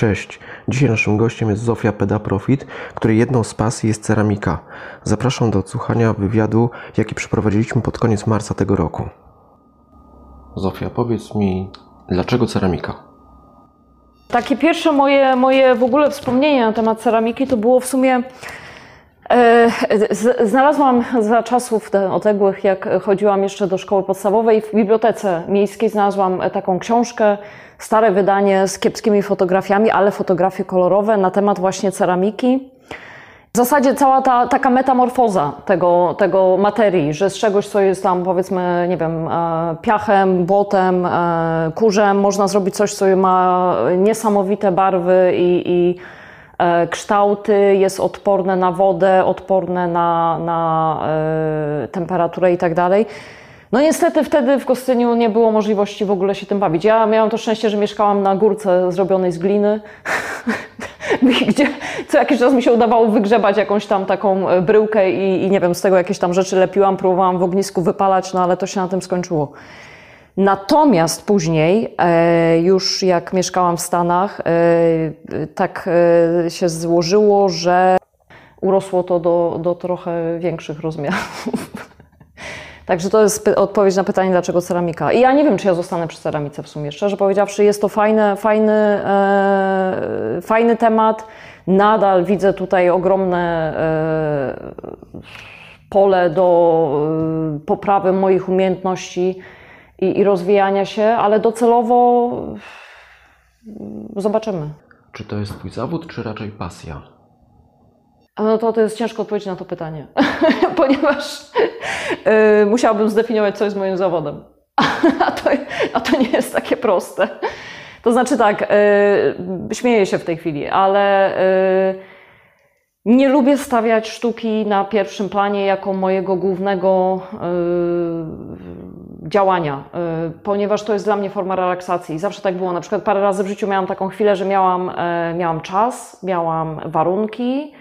Cześć. Dzisiaj naszym gościem jest Zofia Peda-Profit, której jedną z pasji jest ceramika. Zapraszam do odsłuchania wywiadu, jaki przeprowadziliśmy pod koniec marca tego roku. Zofia, powiedz mi, dlaczego ceramika? Takie pierwsze moje, moje w ogóle wspomnienie na temat ceramiki to było w sumie. E, znalazłam za czasów odległych, jak chodziłam jeszcze do szkoły podstawowej, w bibliotece miejskiej znalazłam taką książkę, stare wydanie z kiepskimi fotografiami, ale fotografie kolorowe na temat właśnie ceramiki. W zasadzie cała ta taka metamorfoza tego, tego materii, że z czegoś, co jest tam powiedzmy, nie wiem, e, piachem, błotem, e, kurzem, można zrobić coś, co ma niesamowite barwy i, i e, kształty, jest odporne na wodę, odporne na, na e, temperaturę i tak. No niestety wtedy w Gostyniu nie było możliwości w ogóle się tym bawić. Ja miałam to szczęście, że mieszkałam na górce zrobionej z gliny, gdzie co jakiś czas mi się udawało wygrzebać jakąś tam taką e, bryłkę i, i nie wiem, z tego jakieś tam rzeczy lepiłam, próbowałam w ognisku wypalać, no ale to się na tym skończyło. Natomiast później, e, już jak mieszkałam w Stanach, e, tak e, się złożyło, że urosło to do, do trochę większych rozmiarów. Także to jest odpowiedź na pytanie, dlaczego ceramika. I ja nie wiem, czy ja zostanę przy ceramice w sumie. Szczerze powiedziawszy, jest to fajny, fajny, e, fajny temat. Nadal widzę tutaj ogromne e, pole do e, poprawy moich umiejętności i, i rozwijania się, ale docelowo zobaczymy. Czy to jest Twój zawód, czy raczej pasja? No to, to jest ciężko odpowiedzieć na to pytanie, ponieważ y, musiałabym zdefiniować, co jest moim zawodem. A to, a to nie jest takie proste. To znaczy tak, y, śmieję się w tej chwili, ale y, nie lubię stawiać sztuki na pierwszym planie jako mojego głównego y, działania, y, ponieważ to jest dla mnie forma relaksacji. Zawsze tak było. Na przykład parę razy w życiu miałam taką chwilę, że miałam, e, miałam czas, miałam warunki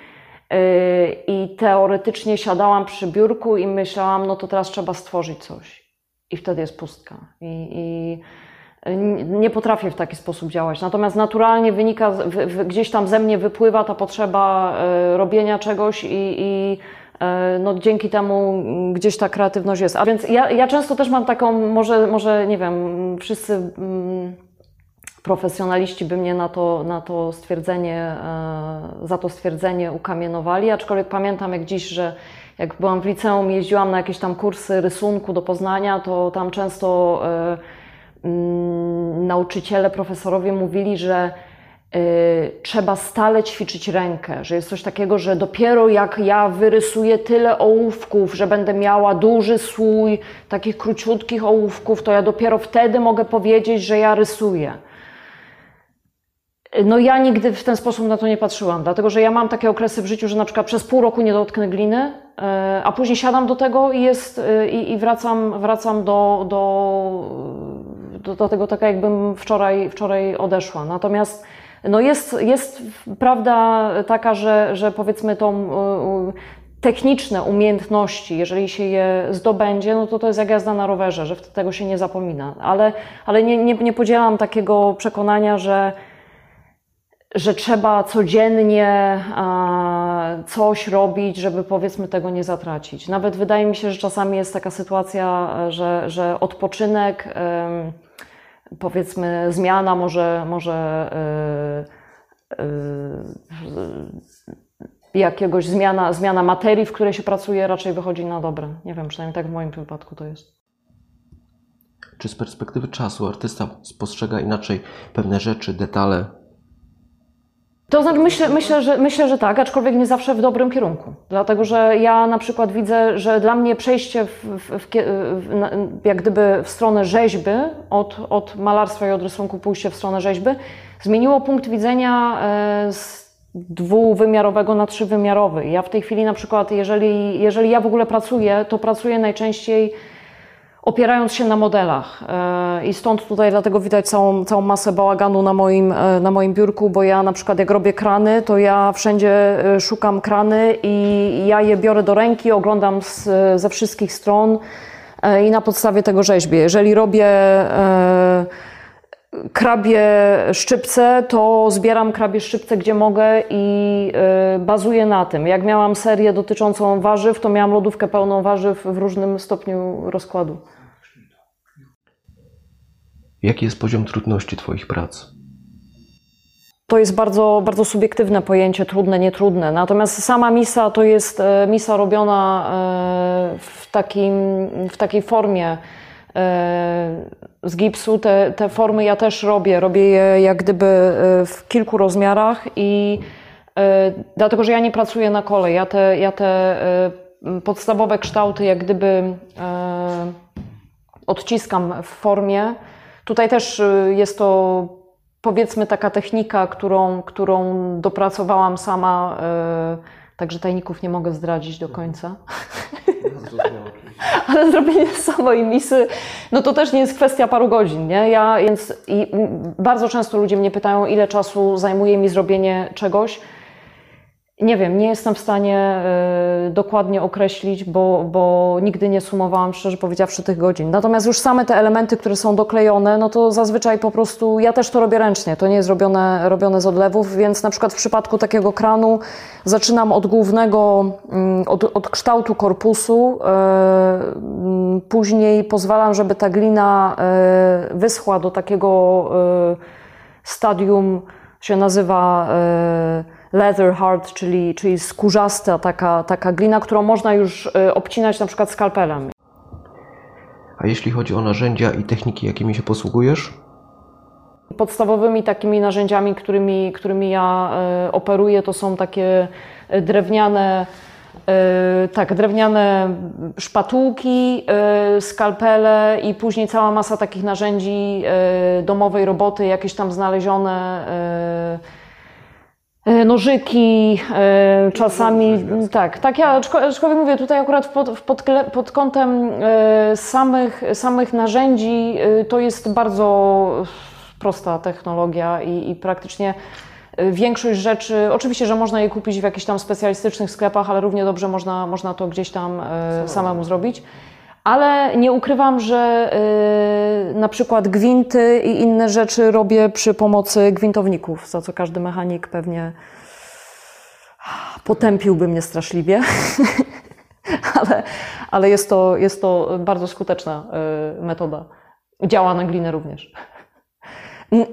y, i teoretycznie siadałam przy biurku i myślałam, no to teraz trzeba stworzyć coś. I wtedy jest pustka. I, i nie potrafię w taki sposób działać. Natomiast naturalnie wynika, gdzieś tam ze mnie wypływa ta potrzeba e, robienia czegoś i, i no, dzięki temu gdzieś ta kreatywność jest. A więc ja, ja często też mam taką, może, może nie wiem, wszyscy mm, profesjonaliści by mnie na to, na to stwierdzenie, e, za to stwierdzenie ukamienowali, aczkolwiek pamiętam jak dziś, że jak byłam w liceum, jeździłam na jakieś tam kursy rysunku do Poznania, to tam często e, mm, nauczyciele, profesorowie mówili, że trzeba stale ćwiczyć rękę, że jest coś takiego, że dopiero jak ja wyrysuję tyle ołówków, że będę miała duży słój takich króciutkich ołówków, to ja dopiero wtedy mogę powiedzieć, że ja rysuję. No ja nigdy w ten sposób na to nie patrzyłam, dlatego że ja mam takie okresy w życiu, że na przykład przez pół roku nie dotknę gliny, e, a później siadam do tego i, jest, e, i, i wracam, wracam do, do, do, do tego tak jakbym wczoraj, wczoraj odeszła. Natomiast no jest, jest prawda taka, że, że powiedzmy tą e, techniczne umiejętności, jeżeli się je zdobędzie, no to to jest jak jazda na rowerze, że tego się nie zapomina. Ale, ale nie, nie, nie podzielam takiego przekonania, że że trzeba codziennie coś robić, żeby powiedzmy tego nie zatracić. Nawet wydaje mi się, że czasami jest taka sytuacja, że, że odpoczynek, em, powiedzmy zmiana może, może y, y, jakiegoś zmiana, zmiana materii, w której się pracuje, raczej wychodzi na dobre. Nie wiem, przynajmniej tak w moim przypadku to jest. Czy z perspektywy czasu artysta spostrzega inaczej pewne rzeczy, detale? To znaczy, myślę, myślę, że, myślę, że tak, aczkolwiek nie zawsze w dobrym kierunku. Dlatego, że ja na przykład widzę, że dla mnie przejście w, w, w, jak gdyby w stronę rzeźby, od, od malarstwa i od rysunku pójście w stronę rzeźby, zmieniło punkt widzenia e, z dwuwymiarowego na trzywymiarowy. Ja w tej chwili na przykład, jeżeli, jeżeli ja w ogóle pracuję, to pracuję najczęściej opierając się na modelach. E, I stąd tutaj dlatego widać całą, całą masę bałaganu na moim, e, na moim biurku, bo ja na przykład jak robię krany, to ja wszędzie e, szukam krany i ja je biorę do ręki, oglądam z, ze wszystkich stron i na podstawie tego rzeźbię. Jeżeli robię krabie szczypce, to zbieram krabie szczypce, gdzie mogę i y, bazuję na tym. Jak miałam serię dotyczącą warzyw, to miałam lodówkę pełną warzyw w różnym stopniu rozkładu. Jaki jest poziom trudności Twoich prac? To jest bardzo, bardzo subiektywne pojęcie, trudne, nietrudne. Natomiast sama misa to jest e, misa robiona e, w, takim, w takiej formie z gipsu. Te, te formy ja też robię. Robię je jak gdyby e, w kilku rozmiarach i e, dlatego, że ja nie pracuję na kolej. Ja te, ja te e, podstawowe kształty jak gdyby e, odciskam w formie. Tutaj też jest to powiedzmy taka technika, którą, którą dopracowałam sama, także tajników nie mogę zdradzić do końca. Ale zrobienie samej misy, no to też nie jest kwestia paru godzin, nie? Ja więc i bardzo często ludzie mnie pytają, ile czasu zajmuje mi zrobienie czegoś. Nie wiem, nie jestem w stanie y, dokładnie określić, bo, bo nigdy nie sumowałam, szczerze powiedziawszy, tych godzin. Natomiast już same te elementy, które są doklejone, no to zazwyczaj po prostu, ja też to robię ręcznie, to nie jest robione, robione z odlewów, więc na przykład w przypadku takiego kranu zaczynam od głównego, mm, od, od kształtu korpusu, y, później pozwalam, żeby ta glina y, wyschła do takiego stadium, się nazywa leather hard, czyli, czyli skórzasta taka, taka glina, którą można już y, obcinać na przykład skalpelem. A jeśli chodzi o narzędzia i techniki, jakimi się posługujesz? Podstawowymi takimi narzędziami, którymi, którymi ja y, operuję, to są takie y, drewniane, tak, drewniane szpatułki, skalpele i później cała masa takich narzędzi domowej roboty, jakieś tam znalezione nożyki, e, czasami tak, tak ja aczko- aczkolwiek mówię tutaj akurat pod, pod, pod kątem e, samych, samych narzędzi e, to jest bardzo prosta technologia i, i praktycznie e, większość rzeczy, oczywiście, że można je kupić w jakichś tam specjalistycznych sklepach, ale równie dobrze można, można to gdzieś tam e, samemu zrobić. Ale nie ukrywam, że y, na przykład gwinty i inne rzeczy robię przy pomocy gwintowników, za co każdy mechanik pewnie potępiłby mnie straszliwie. ale ale jest, to, jest to bardzo skuteczna y, metoda. Działa na glinę również.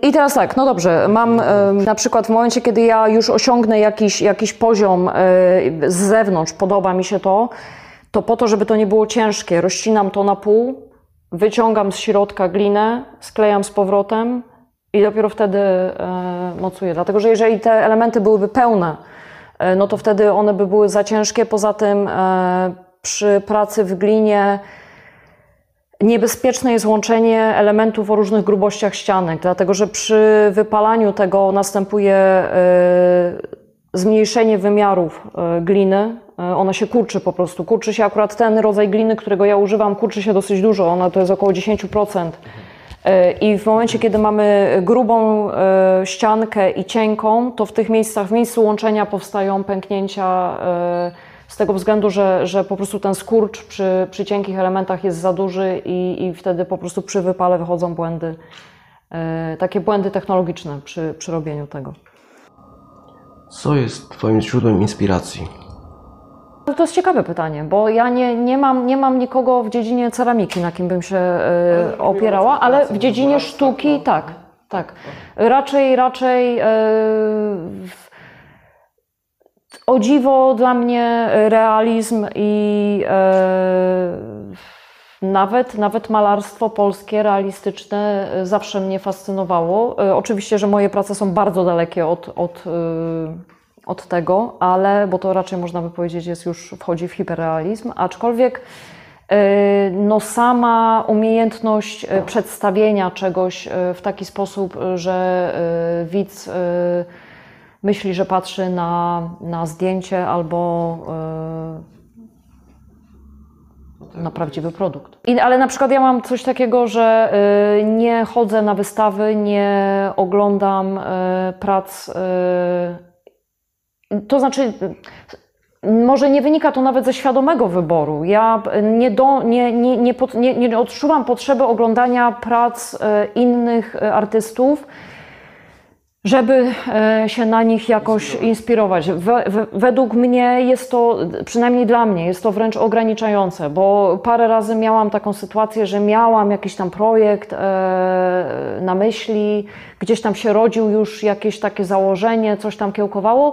I teraz tak, no dobrze, mam y, na przykład w momencie, kiedy ja już osiągnę jakiś, jakiś poziom y, z zewnątrz, podoba mi się to, to po to, żeby to nie było ciężkie, rozcinam to na pół, wyciągam z środka glinę, sklejam z powrotem i dopiero wtedy e, mocuję. Dlatego, że jeżeli te elementy byłyby pełne, e, no to wtedy one by były za ciężkie. Poza tym e, przy pracy w glinie niebezpieczne jest łączenie elementów o różnych grubościach ścianek, dlatego że przy wypalaniu tego następuje e, zmniejszenie wymiarów e, gliny. E, Ona się kurczy po prostu. Kurczy się akurat ten rodzaj gliny, którego ja używam, kurczy się dosyć dużo. Ona to jest około 10%. E, I w momencie, kiedy mamy grubą ściankę i cienką, to w tych miejscach, w miejscu łączenia powstają pęknięcia z tego względu, że, że po prostu ten skurcz przy, przy cienkich elementach jest za duży i, i wtedy po prostu przy wypale wychodzą błędy, takie błędy technologiczne przy, przy robieniu tego. Co jest Twoim źródłem inspiracji? No To jest ciekawe pytanie, bo ja nie, nie, mam, nie mam nikogo w dziedzinie ceramiki, na kim bym się e, opierała, ale w dziedzinie sztuki tak, tak. Raczej, raczej e, w- o dziwo dla mnie realizm i e, nawet, nawet malarstwo polskie, realistyczne e, zawsze mnie fascynowało. E, Oczywiście, że moje prace są bardzo dalekie od, od, e, od tego, ale, bo to raczej można by powiedzieć jest już, wchodzi w hiperrealizm, aczkolwiek no sama umiejętność przedstawienia czegoś w taki sposób, że widz myśli, że patrzy na, na zdjęcie albo na prawdziwy produkt. I, ale na przykład ja mam coś takiego, że y, nie chodzę na wystawy, nie oglądam y, prac. y, to znaczy, może nie wynika to nawet ze świadomego wyboru. Ja nie, do, nie, nie, nie, pod, nie, nie odczuwam potrzeby oglądania prac e, innych e, artystów, żeby e, się na nich jakoś inspirować. We, we, według mnie jest to, przynajmniej dla mnie, jest to wręcz ograniczające, bo parę razy miałam taką sytuację, że miałam jakiś tam projekt e, na myśli, gdzieś tam się rodził już jakieś takie założenie, coś tam kiełkowało.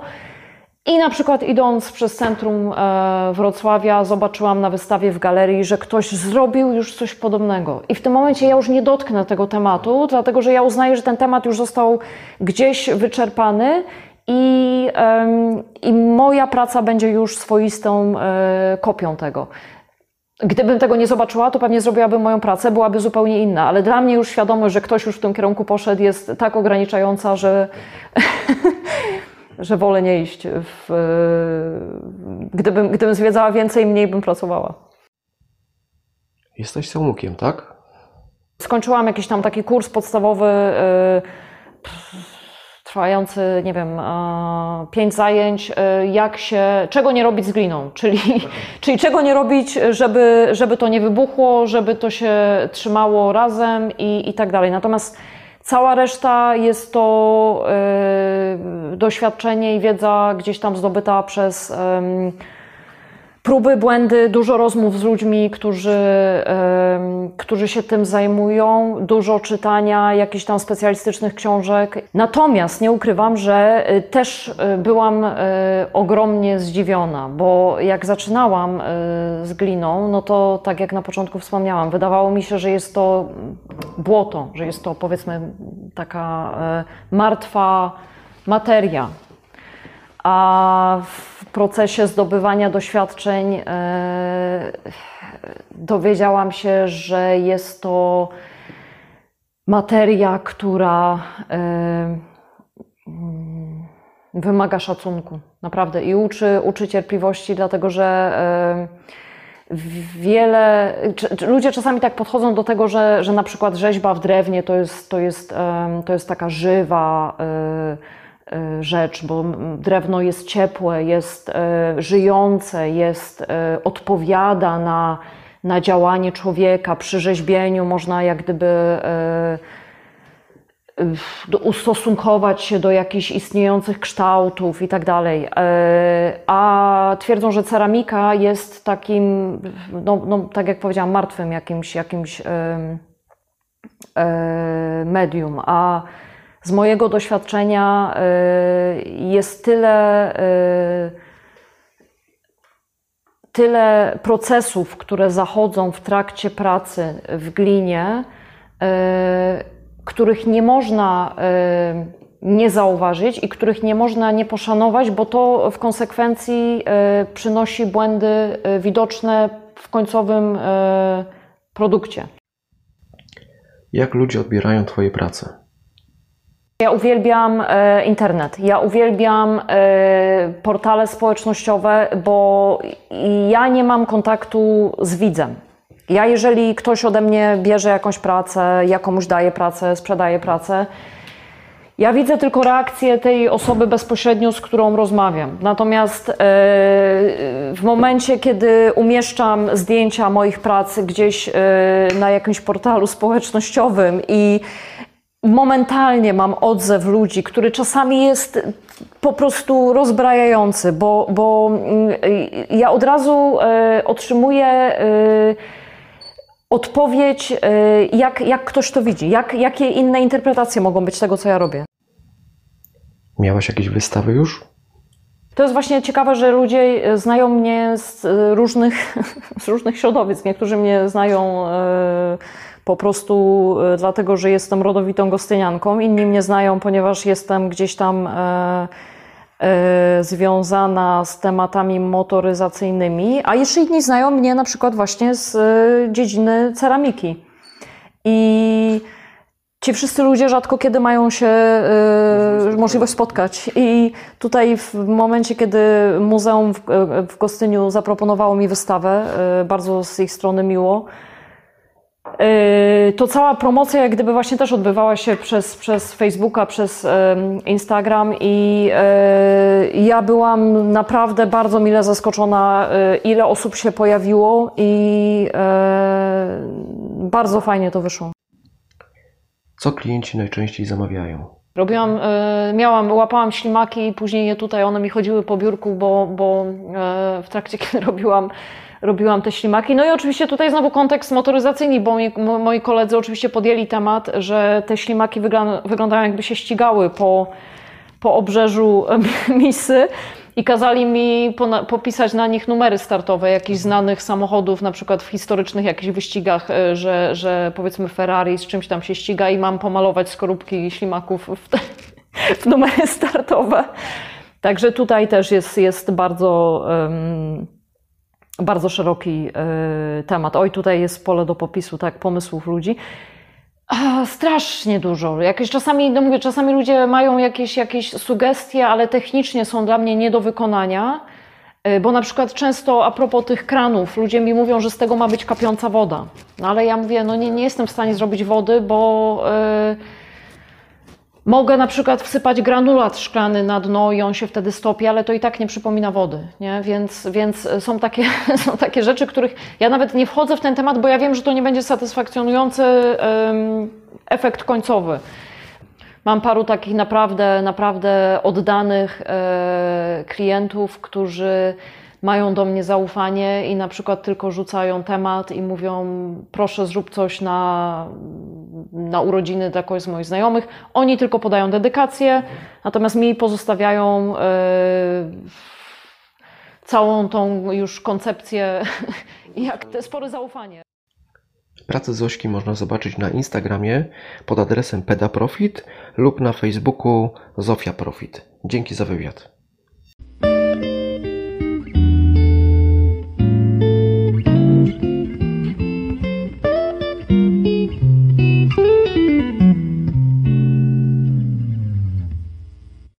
I na przykład idąc przez centrum e, Wrocławia, zobaczyłam na wystawie w galerii, że ktoś zrobił już coś podobnego. I w tym momencie ja już nie dotknę tego tematu, dlatego że ja uznaję, że ten temat już został gdzieś wyczerpany i, i moja praca będzie już swoistą e, kopią tego. Gdybym tego nie zobaczyła, to pewnie zrobiłabym moją pracę, byłaby zupełnie inna, ale dla mnie już świadomość, że ktoś już w tym kierunku poszedł, jest tak ograniczająca, że że wolę nie iść. W, gdybym, gdybym zwiedzała więcej, mniej bym pracowała. Jesteś samukiem, tak? Skończyłam jakiś tam taki kurs podstawowy, yy, trwający, nie wiem, pięć zajęć, yy, jak się, czego nie robić z gliną, czyli, czyli czego nie robić, żeby, żeby to nie wybuchło, żeby to się trzymało razem i, i tak dalej. Natomiast Cała reszta jest to y, doświadczenie i wiedza gdzieś tam zdobyta przez y, próby, błędy, dużo rozmów z ludźmi, którzy, którzy się tym zajmują, dużo czytania jakichś tam specjalistycznych książek. Natomiast nie ukrywam, że y, też y, byłam y, ogromnie zdziwiona, bo jak zaczynałam z gliną, no to tak jak na początku wspomniałam, wydawało mi się, że jest to błoto, że jest to powiedzmy taka martwa materia. A w procesie zdobywania doświadczeń e, dowiedziałam się, że jest to materia, która e, wymaga szacunku, naprawdę i uczy, uczy cierpliwości, dlatego że e, wiele. Ludzie czasami tak podchodzą do tego, że, że na przykład rzeźba w drewnie to jest, to jest, to jest taka żywa E, rzecz, bo drewno jest ciepłe, jest e, żyjące, jest, e, odpowiada na, na działanie człowieka. Przy rzeźbieniu można jak gdyby ustosunkować się do jakichś istniejących kształtów i tak dalej. A twierdzą, że ceramika jest takim, no, no, tak jak powiedziałam, martwym jakimś, jakimś medium. A z mojego doświadczenia y, jest tyle, tyle procesów, które zachodzą w trakcie pracy w glinie, których nie można nie zauważyć i których nie można nie poszanować, bo to w konsekwencji przynosi błędy widoczne w końcowym produkcie. Jak ludzie odbierają Twoje prace? Ja uwielbiam internet, ja uwielbiam portale społecznościowe, bo ja nie mam kontaktu z widzem. Ja, jeżeli ktoś ode mnie bierze jakąś pracę, ja daję pracę, sprzedaję pracę, ja widzę tylko reakcję tej osoby bezpośrednio, z którą rozmawiam. Natomiast e, w momencie, kiedy umieszczam zdjęcia moich prac gdzieś na jakimś portalu społecznościowym i momentalnie mam odzew ludzi, który czasami jest po prostu rozbrajający, bo, bo mm, ja od razu e, otrzymuję e, odpowiedź, e, jak, jak ktoś to widzi, jak, jakie inne interpretacje mogą być tego, co ja robię. Miałaś jakieś wystawy już? To jest właśnie ciekawe, że ludzie znają mnie z różnych, z różnych środowisk. Niektórzy mnie znają po prostu dlatego, że jestem rodowitą gostynianką. Inni mnie znają, ponieważ jestem gdzieś tam związana z tematami motoryzacyjnymi, a jeszcze inni znają mnie na przykład właśnie z dziedziny ceramiki. I ci wszyscy ludzie rzadko kiedy mają się y, możliwość spotkać. I tutaj w momencie, kiedy muzeum w, w Gostyniu zaproponowało mi wystawę, y, bardzo z ich strony miło, To cała promocja jak gdyby właśnie też odbywała się przez, przez Facebooka, przez Instagram i e, ja byłam naprawdę bardzo mile zaskoczona, e, ile osób się pojawiło i bardzo fajnie to wyszło. Co klienci najczęściej zamawiają? Robiłam, miałam, łapałam ślimaki i później je tutaj, one mi chodziły po biurku, bo, bo w trakcie, kiedy robiłam, robiłam te ślimaki. No i oczywiście tutaj znowu kontekst motoryzacyjny, bo moi, mo- moi koledzy oczywiście podjęli temat, że te ślimaki wygląda, wyglądają jakby się ścigały po, po obrzeżu Misy i kazali mi popisać na nich numery startowe jakichś znanych samochodów, na przykład w historycznych jakichś wyścigach, e, że, że powiedzmy Ferrari z czymś tam się ściga i mam pomalować skorupki ślimaków w, te, w numery startowe. Także tutaj też jest, jest bardzo, em, bardzo szeroki e, temat. Oj, tutaj jest pole do popisu, tak, pomysłów ludzi. Strasznie dużo. Jakieś czasami, no mówię, czasami ludzie mają jakieś, jakieś sugestie, ale technicznie są dla mnie nie do wykonania. Y, Bo na przykład często a propos tych kranów, ludzie mi mówią, że z tego ma być kapiąca woda. No ale ja mówię, no nie, nie jestem w stanie zrobić wody, bo y, mogę na przykład wsypać granulat szklany na dno i on się wtedy stopi, ale to i tak nie przypomina wody, nie? Więc, więc są, takie, są takie rzeczy, których ja nawet nie wchodzę w ten temat, bo ja wiem, że to nie będzie satysfakcjonujący em, efekt końcowy. Mam paru takich naprawdę, naprawdę oddanych e, klientów, którzy mają do mnie zaufanie i na przykład tylko rzucają temat i mówią: Proszę, zrób coś na, na urodziny dla kogoś z moich znajomych. Oni tylko podają dedykację, natomiast mi pozostawiają e, całą tą już koncepcję, jak te spore zaufanie. Pracę Zośki można zobaczyć na Instagramie pod adresem pedaprofit lub na Facebooku Zofia Profit. Dzięki za wywiad.